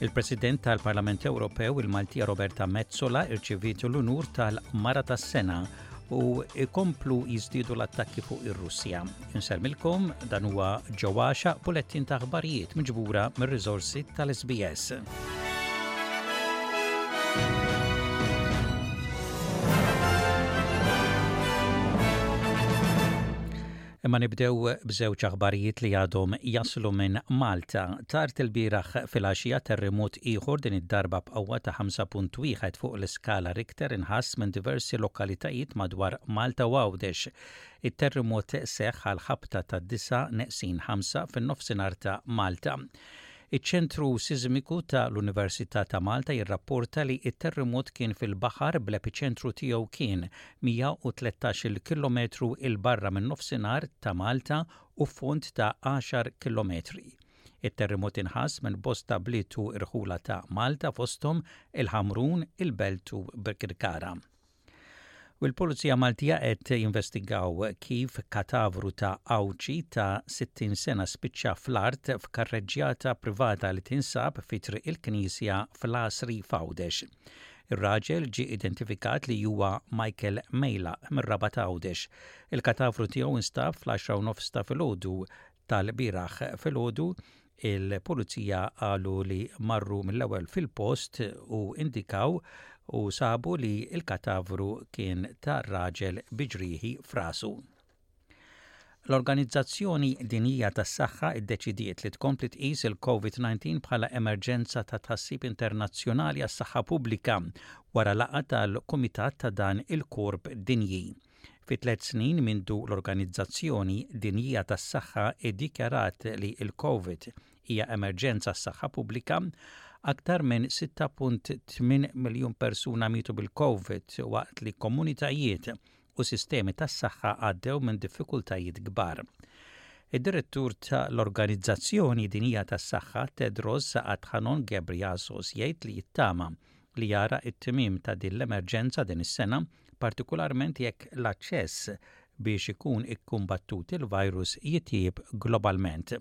Il-President tal-Parlament Ewropew il-Maltija Roberta Mezzola irċiviet l-unur tal-Mara tas-Sena u ikomplu jiżdiedu l-attakki fuq ir-Russja. Inselmilkom dan huwa ġewwaxa bulettin ta' aħbarijiet miġbura mir-riżorsi tal-SBS. Imma nibdew b'żewġ aħbarijiet li għadhom jaslu minn Malta. Tard ilbieraħ filgħaxija terrimot ieħor din id-darba b'qawwa ta' 5.1 fuq l-iskala Richter inħass minn diversi lokalitajiet madwar Malta u Għawdex. It-terrimot seħħ għal ħabta ta' disa' neqsin ħamsa fin-nofsinhar ta' Malta. Iċ-Ċentru Siżmiku ta' l-Università ta' Malta jirrapporta li t-terremot kien fil-baħar bl-epiċentru tiegħu kien 113-il kilometru 'l barra min-nofsinhar ta' Malta u f'fond ta' għaxar kilometri. It-terremot inħass minn bosta bliet u irħula ta' Malta fosthom il-Ħamrun, il-Belt u Birkirkara. U l-Pulizija Maltija qed jinvestigaw kif katavru ta' Għawdxi ta' 60 sena spiċċa fl-art f'karreġġjata privata li tinsab fi Triq il-Knisja fl-Għasri f'Għawdex. Ir-raġel ġie identifikat li huwa Michael Mejlaq mir-Rabat Għawdex. Il-katavru tiegħu nstab fl-10 u nofs ta' filgħodu tal-bieraħ filgħodu, il-Pulizija qalu li marru mill-ewwel fil-post u indikaw u sabu li l-katavru kien ta' raġel bi ġrieħi f'rasu. L-Organizzazzjoni Dinjija tas-Saħħa ddeċidiet li tkompli tqis il-COVID-19 bħala emerġenza ta' tħassib internazzjonali għas-saħħa pubblika wara laqgħa tal-Kumitat ta' dan il-korp dinji. Fi tliet snin mindu l-Organizzazzjoni Dinjija tas-Saħħa ddikjarat li l-Covid hija emerġenza għas-saħħa pubblika, aktar minn 6.8 miljun persuna mietu bil-Covid waqt li komunitajiet u sistemi tas-saħħa għaddew minn diffikultajiet kbar. Id-Direttur ta' l-Organizzazzjoni Dinjija tas-Saħħa Tedros Adhanom Ghebreyesus jgħid li jittama li jara t-tmiem ta' din l-emerġenza din is-sena partikularment jekk l-aċċess biex ikun ikkumbattut il-virus jitjieb globalment.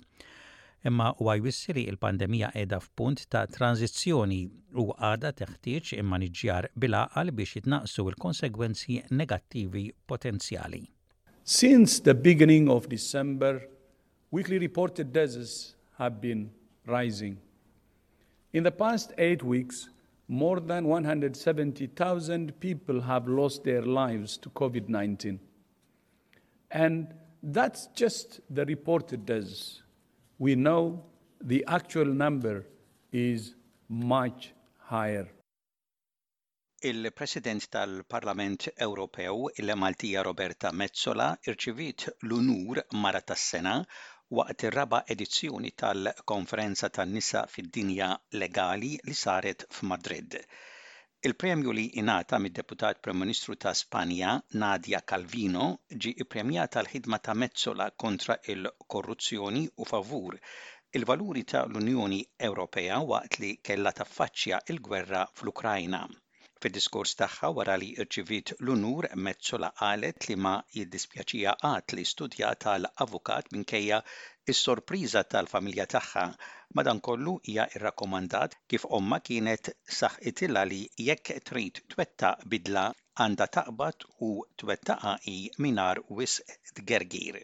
Imma huwa jwissi li l-pandemija qiegħda f'punt ta' tranżizzjoni u għadha teħtieġ immaniġġjar bil-għaqal biex jitnaqqsu l-konsegwenzi negattivi potenzjali. Since the beginning of December, weekly reported deaths have been rising. In the past eight weeks, more than 170,000 people have lost their lives to COVID 19. And that's just the reported deaths we know the actual number is much higher. Il-President tal-Parlament Ewropew, il-Maltija Roberta Metsola, irċiviet l-unur Mara tas-Sena waqt ir-raba' edizzjoni tal-Konferenza tan-Nisa fid-Dinja Legali li saret f'Madrid. Il-premju li ingħata mid-Deputat Prim Ministru ta' Spanja, Nadia Calvino, ġie ppremjat għall-ħidma ta' Metsola kontra l-korruzzjoni u favur il-valuri ta' l-Unjoni Ewropea waqt li kellha taffaċċja l-gwerra fl-Ukrajna. Fid-diskors tagħha wara li rċiviet l-unur, Metsola qalet li ma jiddispjaċiha qatt li studjat għal avukat minkejja s-sorpriża tal-familja tagħha. Madankollu hija rrakkomandat kif ommha kienet saħqitilha li jekk trid twettaq bidla għandha taqbad u twettaqha hi mingħajr wisq tgergir.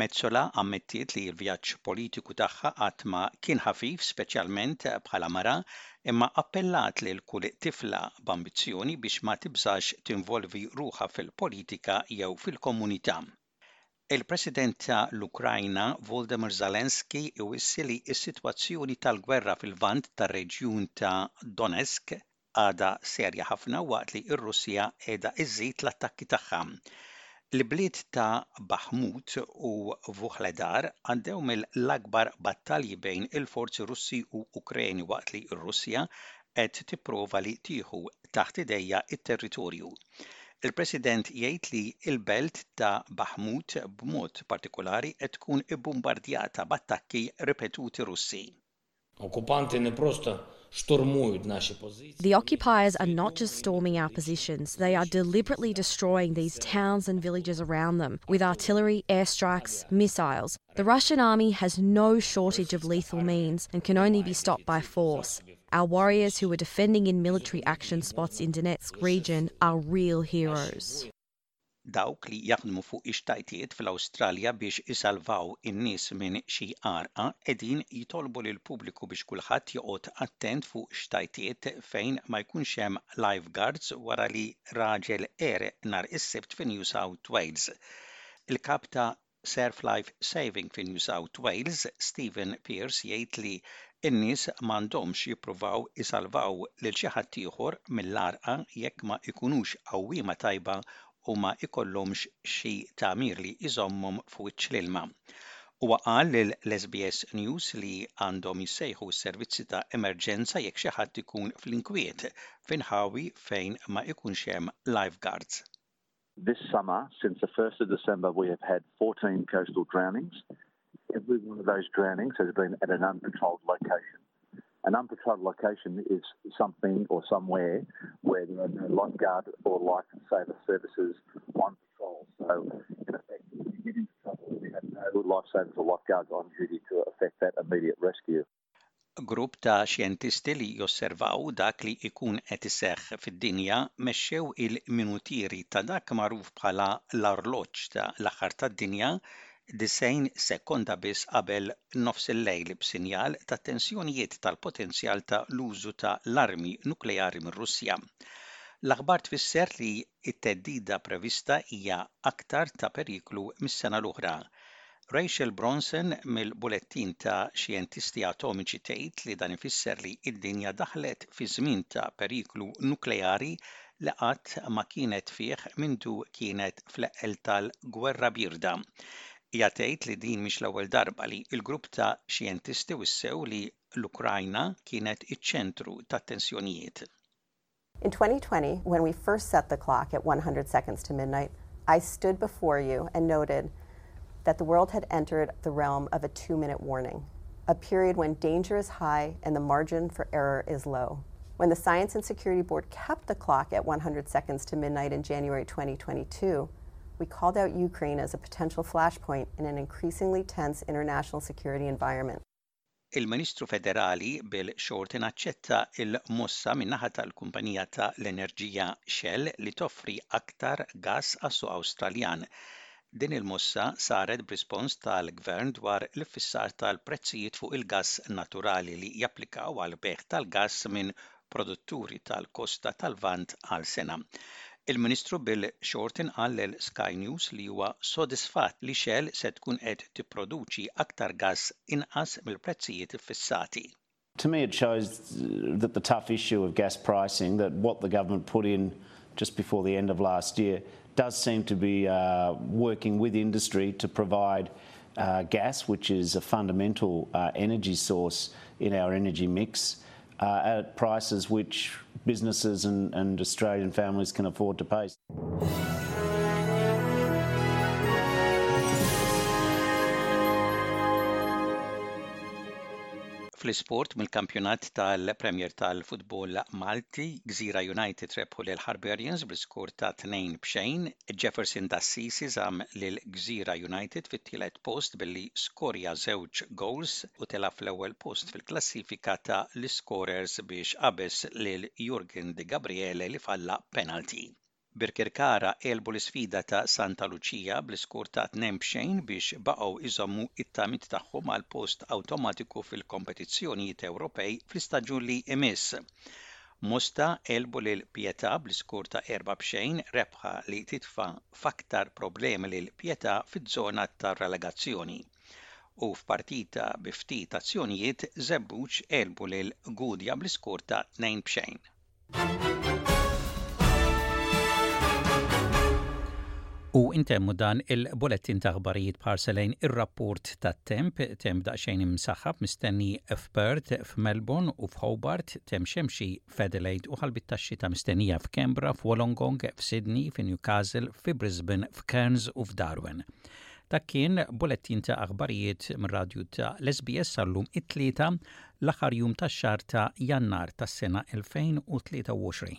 Metsola ammettiet li l-vjaġġ politiku tagħha qatt ma kien ħafif speċjalment bħala mara imma appellat lil kull tifla b'ambizzjoni biex ma tibżax tinvolvi ruħha fil-politika jew fil-komunità. Il-President ta' l-Ukrajna Voldemyr Zelensky iwissi li s-sitwazzjoni tal-gwerra fil-Lvant tar-reġjun ta' Donetsk għadha serja ħafna waqt li r-Russja qiegħda żżid l-attakki tagħha. L-ibliet ta' Bakhmut u Vuhledar għaddew mill-akbar battalji bejn il-forzi Russi u Ukreni waqt li r-Russja qed tipprova li tieħu taħt idejha t-territorju. Il-President jgħid li l-belt ta' Bakhmut b'mod partikulari qed tkun ibbumbardjata b'attakki ripetuti Russi. Okkupanti e ne prosta The occupiers are not just storming our positions, they are deliberately destroying these towns and villages around them with artillery, airstrikes, missiles. The Russian army has no shortage of lethal means and can only be stopped by force. Our warriors who are defending in military action spots in Donetsk region are real heroes. dawk li jaħdmu fuq ix-xtajtiet fl-awstralja biex isalvaw in-nies minn xi għarqa qegħdin jitolbu lill-pubbliku biex kulħadd joqgħod attent fuq xtajtiet fejn ma jkunx hemm lifeguards wara li raġel għereq nhar is-sibt fi new south wales il-kap ta' Surf Life Saving fi New South Wales, Stephen Pearce jgħid li n-nies ma għandhomx jippruvaw isalvaw lil xi ħadd ieħor mill-għarqa jekk ma jkunux għawwiema tajba u ma jkollhomx xi tagħmir li jżommhom f'wiċċ l-ilma. Huwa qal lil l-SBS News li għandhom jissejħu s-servizzi ta' emerġenza jekk xi ħadd ikun fl-inkwiet f'inħawi fejn ma jkunx hemm lifeguards. This summer, since the 1st of December, we have had 14 coastal drownings. Every one of those drownings has been at an uncontrolled location. An unpatrolled location is something or somewhere where the lifeguard or life saver services on patrol. So, in effect, if you get into trouble, we have no lifesavers or lifeguards on duty to affect that immediate rescue. Grupp ta' xjentisti li josservaw dak li jkun qed iseħħ fid-dinja mexxew il-minutieri ta' dak magħruf bħala l-arloġġ ta' l-aħħar tad-dinja 90 sekonda biss qabel nofs il-lejl b'sinjal ta' tensjonijiet tal-potenzjal ta' l-użu ta' l-armi nukleari mir-Russja. L-aħbar tfisser li It-theddida prevista hija aktar ta' periklu mis-sena l-oħra. Rachel Bronson mill-Bulettin ta' Xjentisti Atomiċi tgħid li dan ifisser li d-dinja daħlet fi żmien ta' periklu nukleari li qatt ma kienet fih mindu kienet fl-eqqel tal-Gwerra Bierda. Hija tgħid li din mhix l-ewwel darba li l-grupp ta' xjentisti wissew li l-Ukrajna kienet iċ-ċentru tat-tensjonijiet. In 2020, when we first set the clock at 100 seconds to midnight, I stood before you and noted that the world had entered the realm of a two minute warning, a period when danger is high and the margin for error is low. When the Science and Security Board kept the clock at 100 seconds to midnight in January 2022, we called out Ukraine as a potential flashpoint in an increasingly tense international security environment. il-Ministru Federali Bill Shorten aċċetta l-mossa min-naħa tal-kumpanija ta' l-enerġija Shell li toffri aktar gass għas-suq Awstraljan. Din il-mossa saret b'rispons tal-Gvern dwar l-iffissar tal-prezzijiet fuq il-gass naturali li japplikaw għall-bejgħ tal-gass minn produtturi tal-kosta tal-Lvant għal sena. Il-Ministru Bill Shorten qal lil Sky News li huwa sodisfatt li Shell se tkun qed tipproduċi aktar gass inqas mill-prezzijiet iffissati. To me it shows that the tough issue of gas pricing that what the government put in just before the end of last year does seem to be working with industry to provide gas which is a fundamental energy source in our energy mix. at prices which businesses and Australian families can afford to pay. Fl-isport mill-kampjonat tal-Premier tal-futbol Malti, Gżira United rebħu lil Harbarians bl-iskor ta' 2 b'xejn Jefferson d'Assisi żamm lil Gżira United fit-tielet post billi skorja żewġ gowls u tela' fl-ewwel post fil-klassifika ta' l-iskorers biex qabeż lil Jurgen Degabriele li falla penalty. Birkirkara għelbu l-isfida ta' Santa Lucia bl-iskor ta' 2 b'xejn biex baqgħu jżommu t-tamiet tagħhom għal post awtomatiku fil-kompetizzjonijiet Ewropej fl-istaġun li jmiss. Mosta għelbu lil Pietà bl-iskor ta' erba' b'xejn, rebħa li titfa' f'aktar problemi lil Pietà fiż-żona tar-relegazzjoni. U f'partita bi ftit azzjonijiet, Żebbuġ għelbu lil Gudja bl-iskor ta' tnejn b'xejn. U intemmu dan il-bulettin ta' aħbarijiet b'ħarsa lejn ir-rapport tat-temp, temp daqsxejn imsaħħab mistenni f'Perth f'Melbourne u f'Hobart, temm xemxi f'Adelaide u ħalbit tax-xita mistennija f'Canberra, f'Wollongong, f'Sydney, fi Newcastle, fi Brisbane, f'Cairns u f'Darwin. Dak kien bulettin ta' aħbarijiet mir-radju ta' l-SBS għallum it-Tlieta, l-aħħar jum tax-xahar ta' Jannar tas-sena 2023.